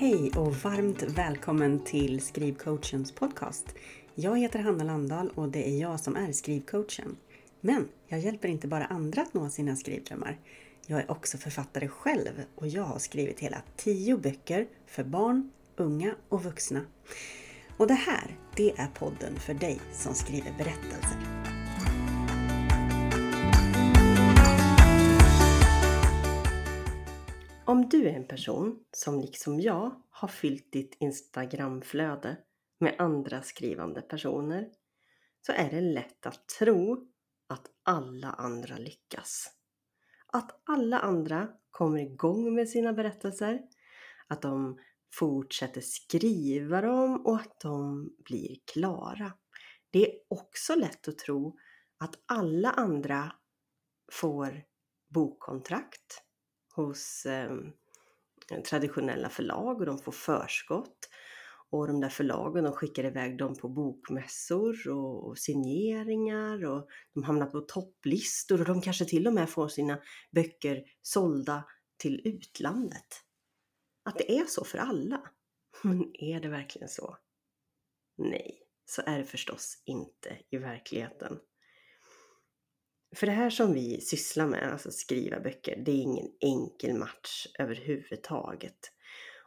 Hej och varmt välkommen till Skrivcoachens podcast. Jag heter Hanna Landahl och det är jag som är skrivcoachen. Men jag hjälper inte bara andra att nå sina skrivdrömmar. Jag är också författare själv och jag har skrivit hela tio böcker för barn, unga och vuxna. Och det här, det är podden för dig som skriver berättelser. Om du är en person som liksom jag har fyllt ditt Instagramflöde med andra skrivande personer så är det lätt att tro att alla andra lyckas. Att alla andra kommer igång med sina berättelser, att de fortsätter skriva dem och att de blir klara. Det är också lätt att tro att alla andra får bokkontrakt hos eh, traditionella förlag och de får förskott. Och de där förlagen de skickar iväg dem på bokmässor och, och signeringar och de hamnar på topplistor och de kanske till och med får sina böcker sålda till utlandet. Att det är så för alla. Men är det verkligen så? Nej, så är det förstås inte i verkligheten. För det här som vi sysslar med, alltså skriva böcker, det är ingen enkel match överhuvudtaget.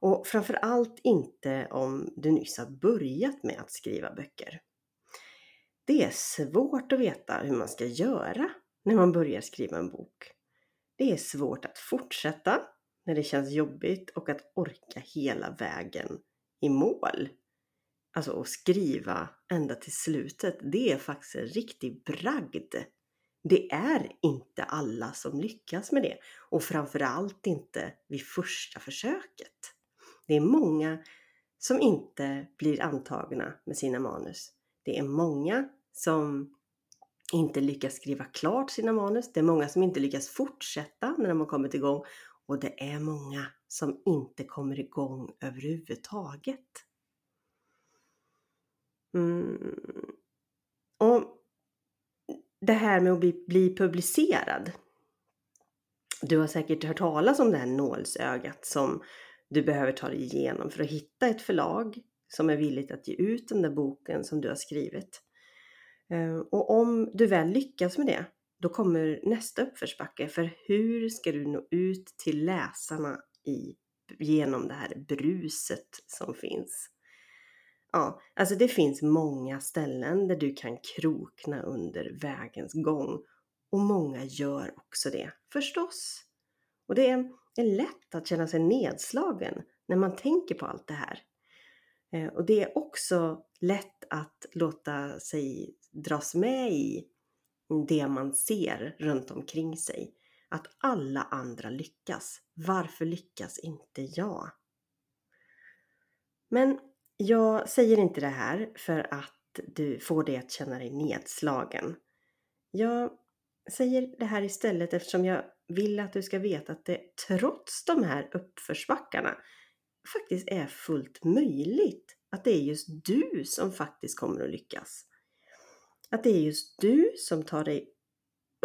Och framförallt inte om du nyss har börjat med att skriva böcker. Det är svårt att veta hur man ska göra när man börjar skriva en bok. Det är svårt att fortsätta när det känns jobbigt och att orka hela vägen i mål. Alltså att skriva ända till slutet, det är faktiskt en riktig bragd. Det är inte alla som lyckas med det och framförallt inte vid första försöket. Det är många som inte blir antagna med sina manus. Det är många som inte lyckas skriva klart sina manus. Det är många som inte lyckas fortsätta när de har kommit igång och det är många som inte kommer igång överhuvudtaget. Mm. Och det här med att bli, bli publicerad. Du har säkert hört talas om det här nålsögat som du behöver ta dig igenom för att hitta ett förlag som är villigt att ge ut den där boken som du har skrivit. Eh, och om du väl lyckas med det, då kommer nästa uppförsbacke. För hur ska du nå ut till läsarna i, genom det här bruset som finns? Ja, alltså det finns många ställen där du kan krokna under vägens gång och många gör också det, förstås. Och det är, är lätt att känna sig nedslagen när man tänker på allt det här. Eh, och det är också lätt att låta sig dras med i det man ser runt omkring sig. Att alla andra lyckas. Varför lyckas inte jag? Men jag säger inte det här för att du får dig att känna dig nedslagen. Jag säger det här istället eftersom jag vill att du ska veta att det trots de här uppförsbackarna faktiskt är fullt möjligt att det är just du som faktiskt kommer att lyckas. Att det är just du som tar dig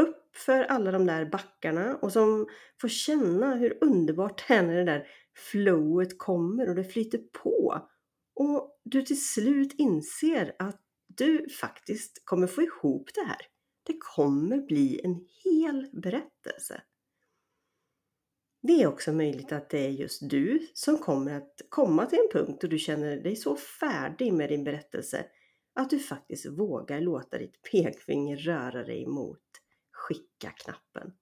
upp för alla de där backarna och som får känna hur underbart det är när det där flowet kommer och det flyter på och du till slut inser att du faktiskt kommer få ihop det här. Det kommer bli en hel berättelse. Det är också möjligt att det är just du som kommer att komma till en punkt då du känner dig så färdig med din berättelse att du faktiskt vågar låta ditt pekfinger röra dig mot skicka-knappen.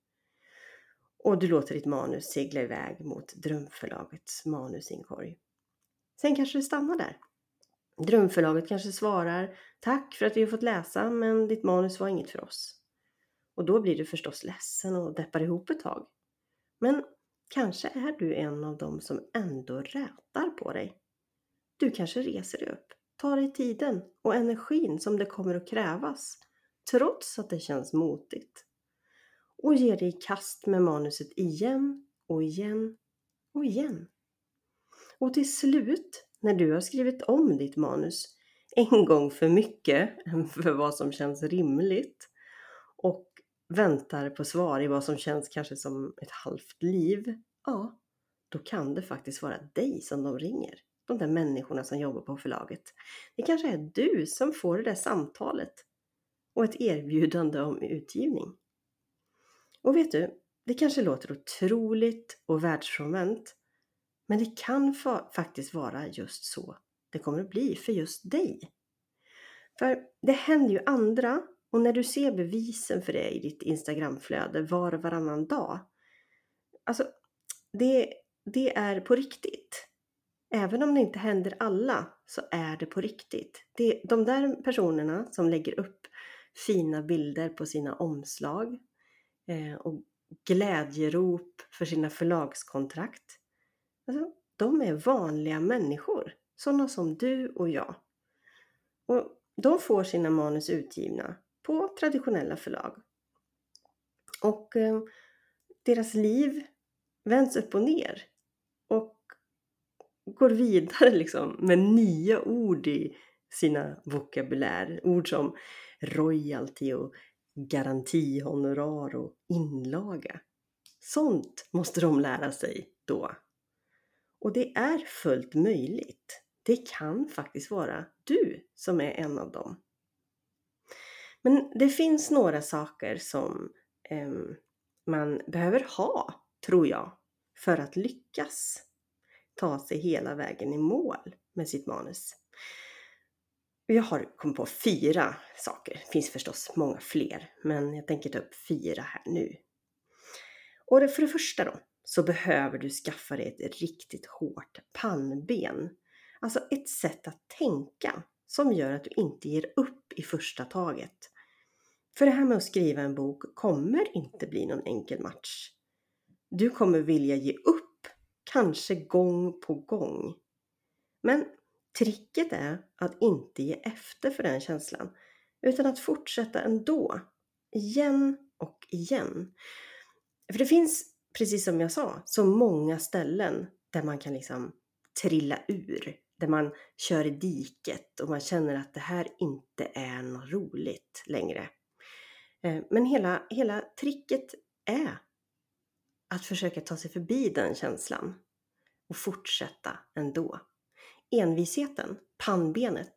Och du låter ditt manus segla iväg mot Drömförlagets manusinkorg. Sen kanske det stannar där. Drömförlaget kanske svarar Tack för att vi har fått läsa men ditt manus var inget för oss. Och då blir du förstås ledsen och deppar ihop ett tag. Men kanske är du en av dem som ändå rätar på dig. Du kanske reser dig upp, tar dig tiden och energin som det kommer att krävas trots att det känns motigt och ger dig i kast med manuset igen och igen och igen. Och till slut, när du har skrivit om ditt manus en gång för mycket för vad som känns rimligt och väntar på svar i vad som känns kanske som ett halvt liv, ja, då kan det faktiskt vara dig som de ringer. De där människorna som jobbar på förlaget. Det kanske är du som får det där samtalet och ett erbjudande om utgivning. Och vet du, det kanske låter otroligt och världsfrånvänt, men det kan faktiskt vara just så det kommer att bli för just dig. För det händer ju andra och när du ser bevisen för det i ditt Instagramflöde var och varannan dag. Alltså, det, det är på riktigt. Även om det inte händer alla så är det på riktigt. Det, de där personerna som lägger upp fina bilder på sina omslag eh, och glädjerop för sina förlagskontrakt. Alltså, de är vanliga människor, sådana som du och jag. Och de får sina manus utgivna på traditionella förlag. Och eh, deras liv vänds upp och ner och går vidare liksom med nya ord i sina vokabulär. Ord som royalty och garantihonorar och inlaga. Sånt måste de lära sig då. Och det är fullt möjligt. Det kan faktiskt vara du som är en av dem. Men det finns några saker som eh, man behöver ha, tror jag, för att lyckas ta sig hela vägen i mål med sitt manus. Jag har kommit på fyra saker. Det finns förstås många fler, men jag tänker ta upp fyra här nu. Och för det första då, så behöver du skaffa dig ett riktigt hårt pannben. Alltså ett sätt att tänka som gör att du inte ger upp i första taget. För det här med att skriva en bok kommer inte bli någon enkel match. Du kommer vilja ge upp, kanske gång på gång. Men tricket är att inte ge efter för den känslan, utan att fortsätta ändå. Igen och igen. För det finns, precis som jag sa, så många ställen där man kan liksom trilla ur. Där man kör i diket och man känner att det här inte är något roligt längre. Eh, men hela, hela tricket är att försöka ta sig förbi den känslan och fortsätta ändå. Envisheten, pannbenet,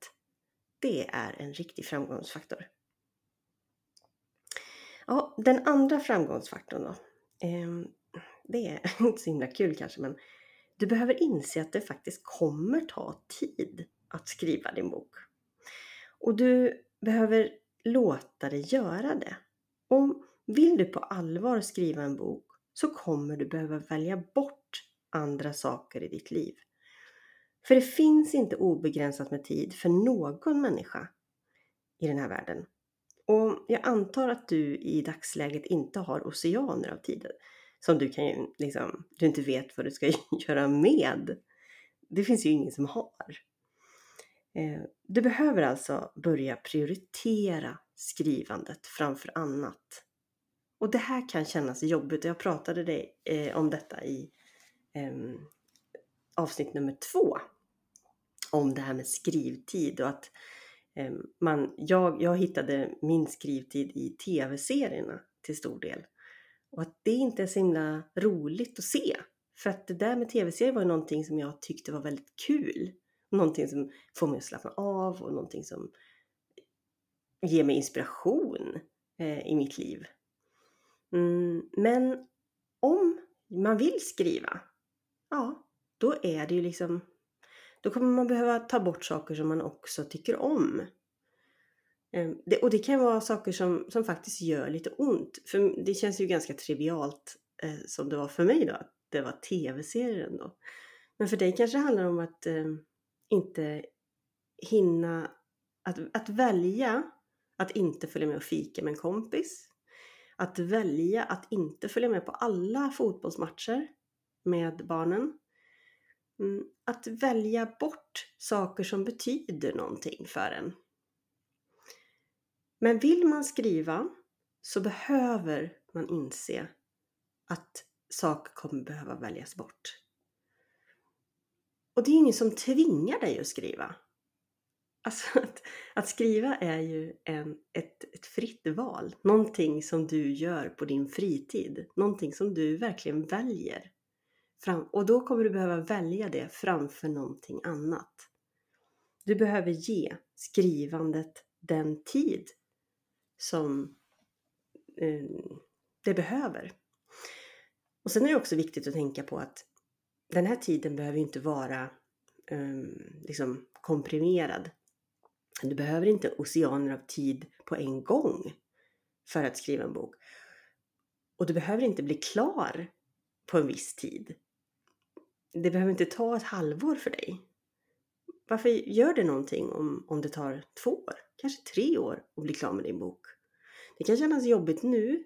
det är en riktig framgångsfaktor. Ja, den andra framgångsfaktorn då. Ehm, det är inte så himla kul kanske, men du behöver inse att det faktiskt kommer ta tid att skriva din bok. Och du behöver låta dig göra det. Och vill du på allvar skriva en bok så kommer du behöva välja bort andra saker i ditt liv. För det finns inte obegränsat med tid för någon människa i den här världen. Och jag antar att du i dagsläget inte har oceaner av tid som du kan liksom, du inte vet vad du ska göra med. Det finns ju ingen som har. Eh, du behöver alltså börja prioritera skrivandet framför annat. Och det här kan kännas jobbigt. Jag pratade dig, eh, om detta i ehm, avsnitt nummer två. Om det här med skrivtid och att ehm, man, jag, jag hittade min skrivtid i tv-serierna till stor del. Och att det inte är så himla roligt att se. För att det där med tv-serier var ju någonting som jag tyckte var väldigt kul. Någonting som får mig att slappna av och någonting som ger mig inspiration eh, i mitt liv. Mm, men om man vill skriva, ja, då är det ju liksom då kommer man behöva ta bort saker som man också tycker om. Ehm, det, och det kan vara saker som, som faktiskt gör lite ont. För det känns ju ganska trivialt eh, som det var för mig då, att det var tv-serien då. Men för dig kanske det handlar om att eh, inte hinna, att, att välja att inte följa med och fika med en kompis. Att välja att inte följa med på alla fotbollsmatcher med barnen. Mm, att välja bort saker som betyder någonting för en. Men vill man skriva så behöver man inse att saker kommer behöva väljas bort. Och det är ingen som tvingar dig att skriva. Alltså att, att skriva är ju en, ett, ett fritt val. Någonting som du gör på din fritid. Någonting som du verkligen väljer. fram, och då kommer du behöva välja det framför någonting annat. Du behöver ge skrivandet den tid som eh, det behöver. Och sen är det också viktigt att tänka på att den här tiden behöver inte vara eh, liksom komprimerad. Du behöver inte oceaner av tid på en gång för att skriva en bok. Och du behöver inte bli klar på en viss tid. Det behöver inte ta ett halvår för dig. Varför gör det någonting om, om det tar två år, kanske tre år att bli klar med din bok? Det kan kännas jobbigt nu,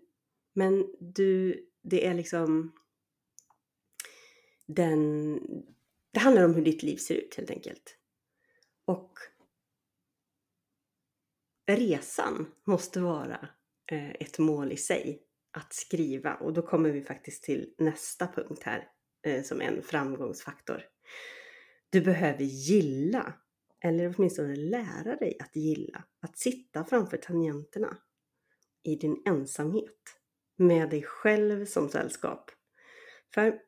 men du, det är liksom den, det handlar om hur ditt liv ser ut helt enkelt. Och resan måste vara eh, ett mål i sig att skriva och då kommer vi faktiskt till nästa punkt här eh, som en framgångsfaktor. Du behöver gilla, eller åtminstone lära dig att gilla, att sitta framför tangenterna i din ensamhet med dig själv som sällskap. För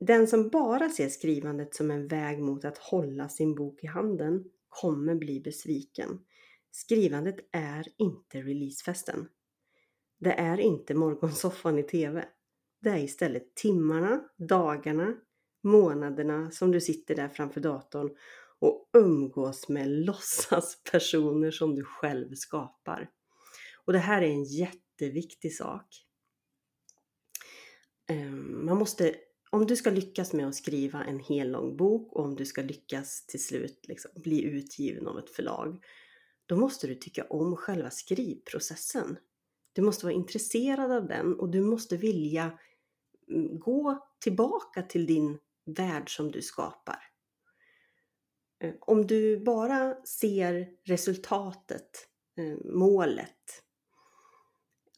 den som bara ser skrivandet som en väg mot att hålla sin bok i handen kommer bli besviken. Skrivandet är inte releasefesten. Det är inte morgonsoffan i TV. Det är istället timmarna, dagarna, månaderna som du sitter där framför datorn och umgås med låtsaspersoner som du själv skapar. Och det här är en jätteviktig sak. Ehm, man måste, om du ska lyckas med att skriva en hel lång bok och om du ska lyckas till slut liksom bli utgiven av ett förlag, då måste du tycka om själva skrivprocessen. Du måste vara intresserad av den och du måste vilja mm, gå tillbaka till din värld som du skapar. Eh, om du bara ser resultatet, eh, målet,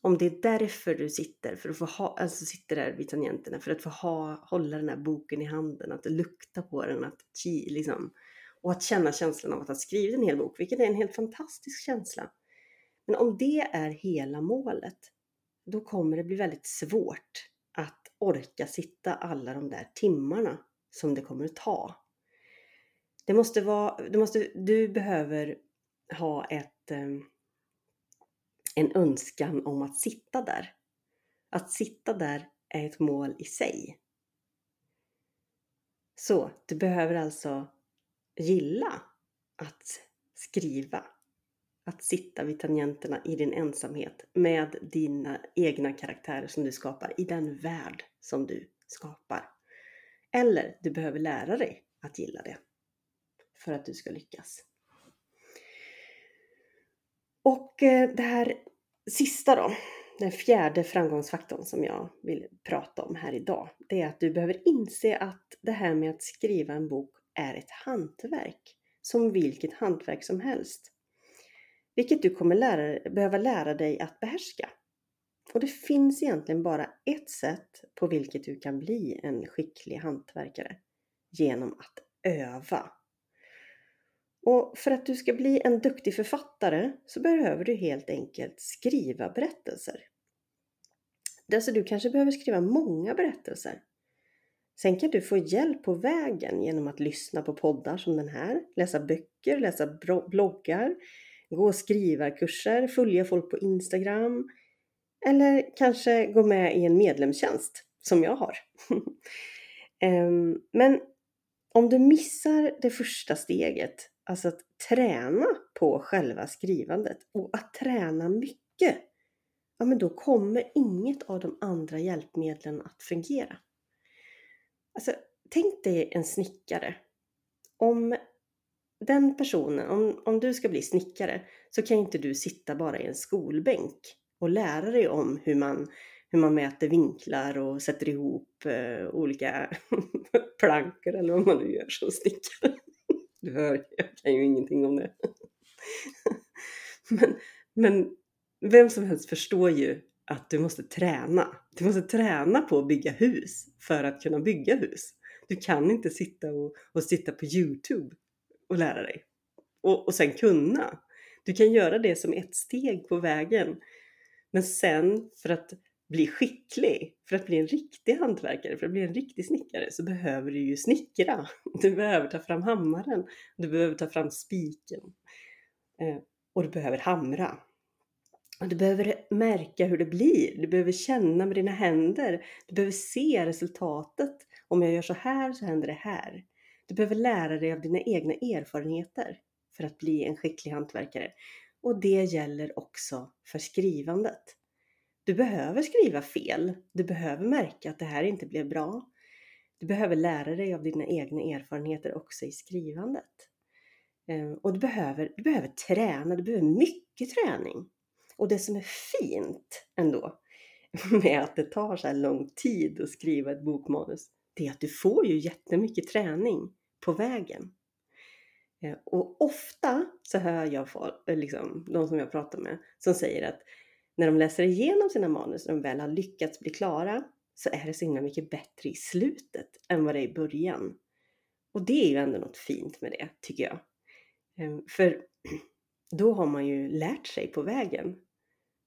om det är därför du sitter, för att få ha, alltså sitter där vid tangenterna, för att få ha, hålla den här boken i handen, att lukta på den, att liksom, och att känna känslan av att ha skrivit en hel bok, vilket är en helt fantastisk känsla. Men om det är hela målet, då kommer det bli väldigt svårt orka sitta alla de där timmarna som det kommer att ta. Det måste vara, det måste, du behöver ha ett, ehm, en önskan om att sitta där. Att sitta där är ett mål i sig. Så du behöver alltså gilla att skriva att sitta vid tangenterna i din ensamhet med dina egna karaktärer som du skapar i den värld som du skapar. Eller du behöver lära dig att gilla det för att du ska lyckas. Och eh, det här sista då, den fjärde framgångsfaktorn som jag vill prata om här idag, det är att du behöver inse att det här med att skriva en bok är ett hantverk, som vilket hantverk som helst vilket du kommer lära, behöva lära dig att behärska. Och det finns egentligen bara ett sätt på vilket du kan bli en skicklig hantverkare. Genom att öva. Och för att du ska bli en duktig författare så behöver du helt enkelt skriva berättelser. Alltså du kanske behöver skriva många berättelser. Sen kan du få hjälp på vägen genom att lyssna på poddar som den här, läsa böcker, läsa bloggar, gå skrivarkurser, följa folk på Instagram eller kanske gå med i en medlemstjänst som jag har. Ehm, men om du missar det första steget, alltså att träna på själva skrivandet och att träna mycket, ja men då kommer inget av de andra hjälpmedlen att fungera. Alltså, tänk dig en snickare. Om den personen, om, om du ska bli snickare så kan inte du sitta bara i en skolbänk och lära dig om hur man, hur man mäter vinklar och sätter ihop eh, olika plankor eller vad man nu gör som snickare. Du hör, jag kan ju ingenting om det. men, men vem som helst förstår ju att du måste träna. Du måste träna på att bygga hus för att kunna bygga hus. Du kan inte sitta och, och sitta på Youtube och lära dig. Och, och sen kunna. Du kan göra det som ett steg på vägen. Men sen för att bli skicklig, för att bli en riktig hantverkare, för att bli en riktig snickare så behöver du ju snickra. Du behöver ta fram hammaren, du behöver ta fram spiken eh, och du behöver hamra. Du behöver märka hur det blir, du behöver känna med dina händer, du behöver se resultatet. Om jag gör så här så händer det här. Du behöver lära dig av dina egna erfarenheter för att bli en skicklig hantverkare. Och det gäller också för skrivandet. Du behöver skriva fel. Du behöver märka att det här inte blev bra. Du behöver lära dig av dina egna erfarenheter också i skrivandet. Ehm, och du behöver, du behöver träna, du behöver mycket träning. Och det som är fint ändå med att det tar så här lång tid att skriva ett bokmanus, det är att du får ju jättemycket träning på vägen. Eh, och ofta så hör jag folk, eh, liksom, de som jag pratar med som säger att när de läser igenom sina manus och de väl har lyckats bli klara så är det så himla mycket bättre i slutet än vad det är i början. Och det är ju ändå något fint med det, tycker jag. Ehm, för då har man ju lärt sig på vägen.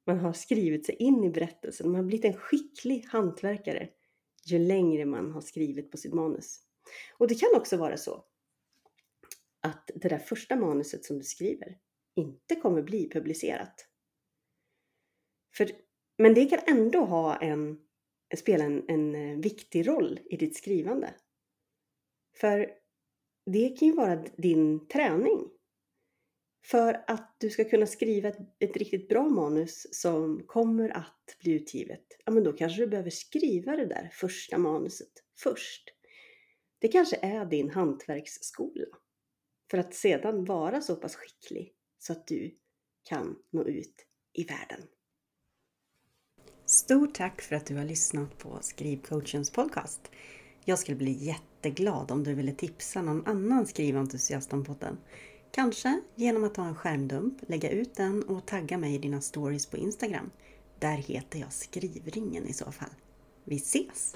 Man har skrivit sig in i berättelsen, man har blivit en skicklig hantverkare ju längre man har skrivit på sitt manus. Och det kan också vara så att det där första manuset som du skriver inte kommer bli publicerat. För, men det kan ändå ha en, spela en, en eh, viktig roll i ditt skrivande. För det kan ju vara din träning. För att du ska kunna skriva ett, ett, riktigt bra manus som kommer att bli utgivet, ja men då kanske du behöver skriva det där första manuset först. Det kanske är din hantverksskola. För att sedan vara så pass skicklig så att du kan nå ut i världen. Stort tack för att du har lyssnat på Skrivcoachens podcast. Jag skulle bli jätteglad om du ville tipsa någon annan skriventusiast om podden. Kanske genom att ta en skärmdump, lägga ut den och tagga mig i dina stories på Instagram. Där heter jag Skrivringen i så fall. Vi ses!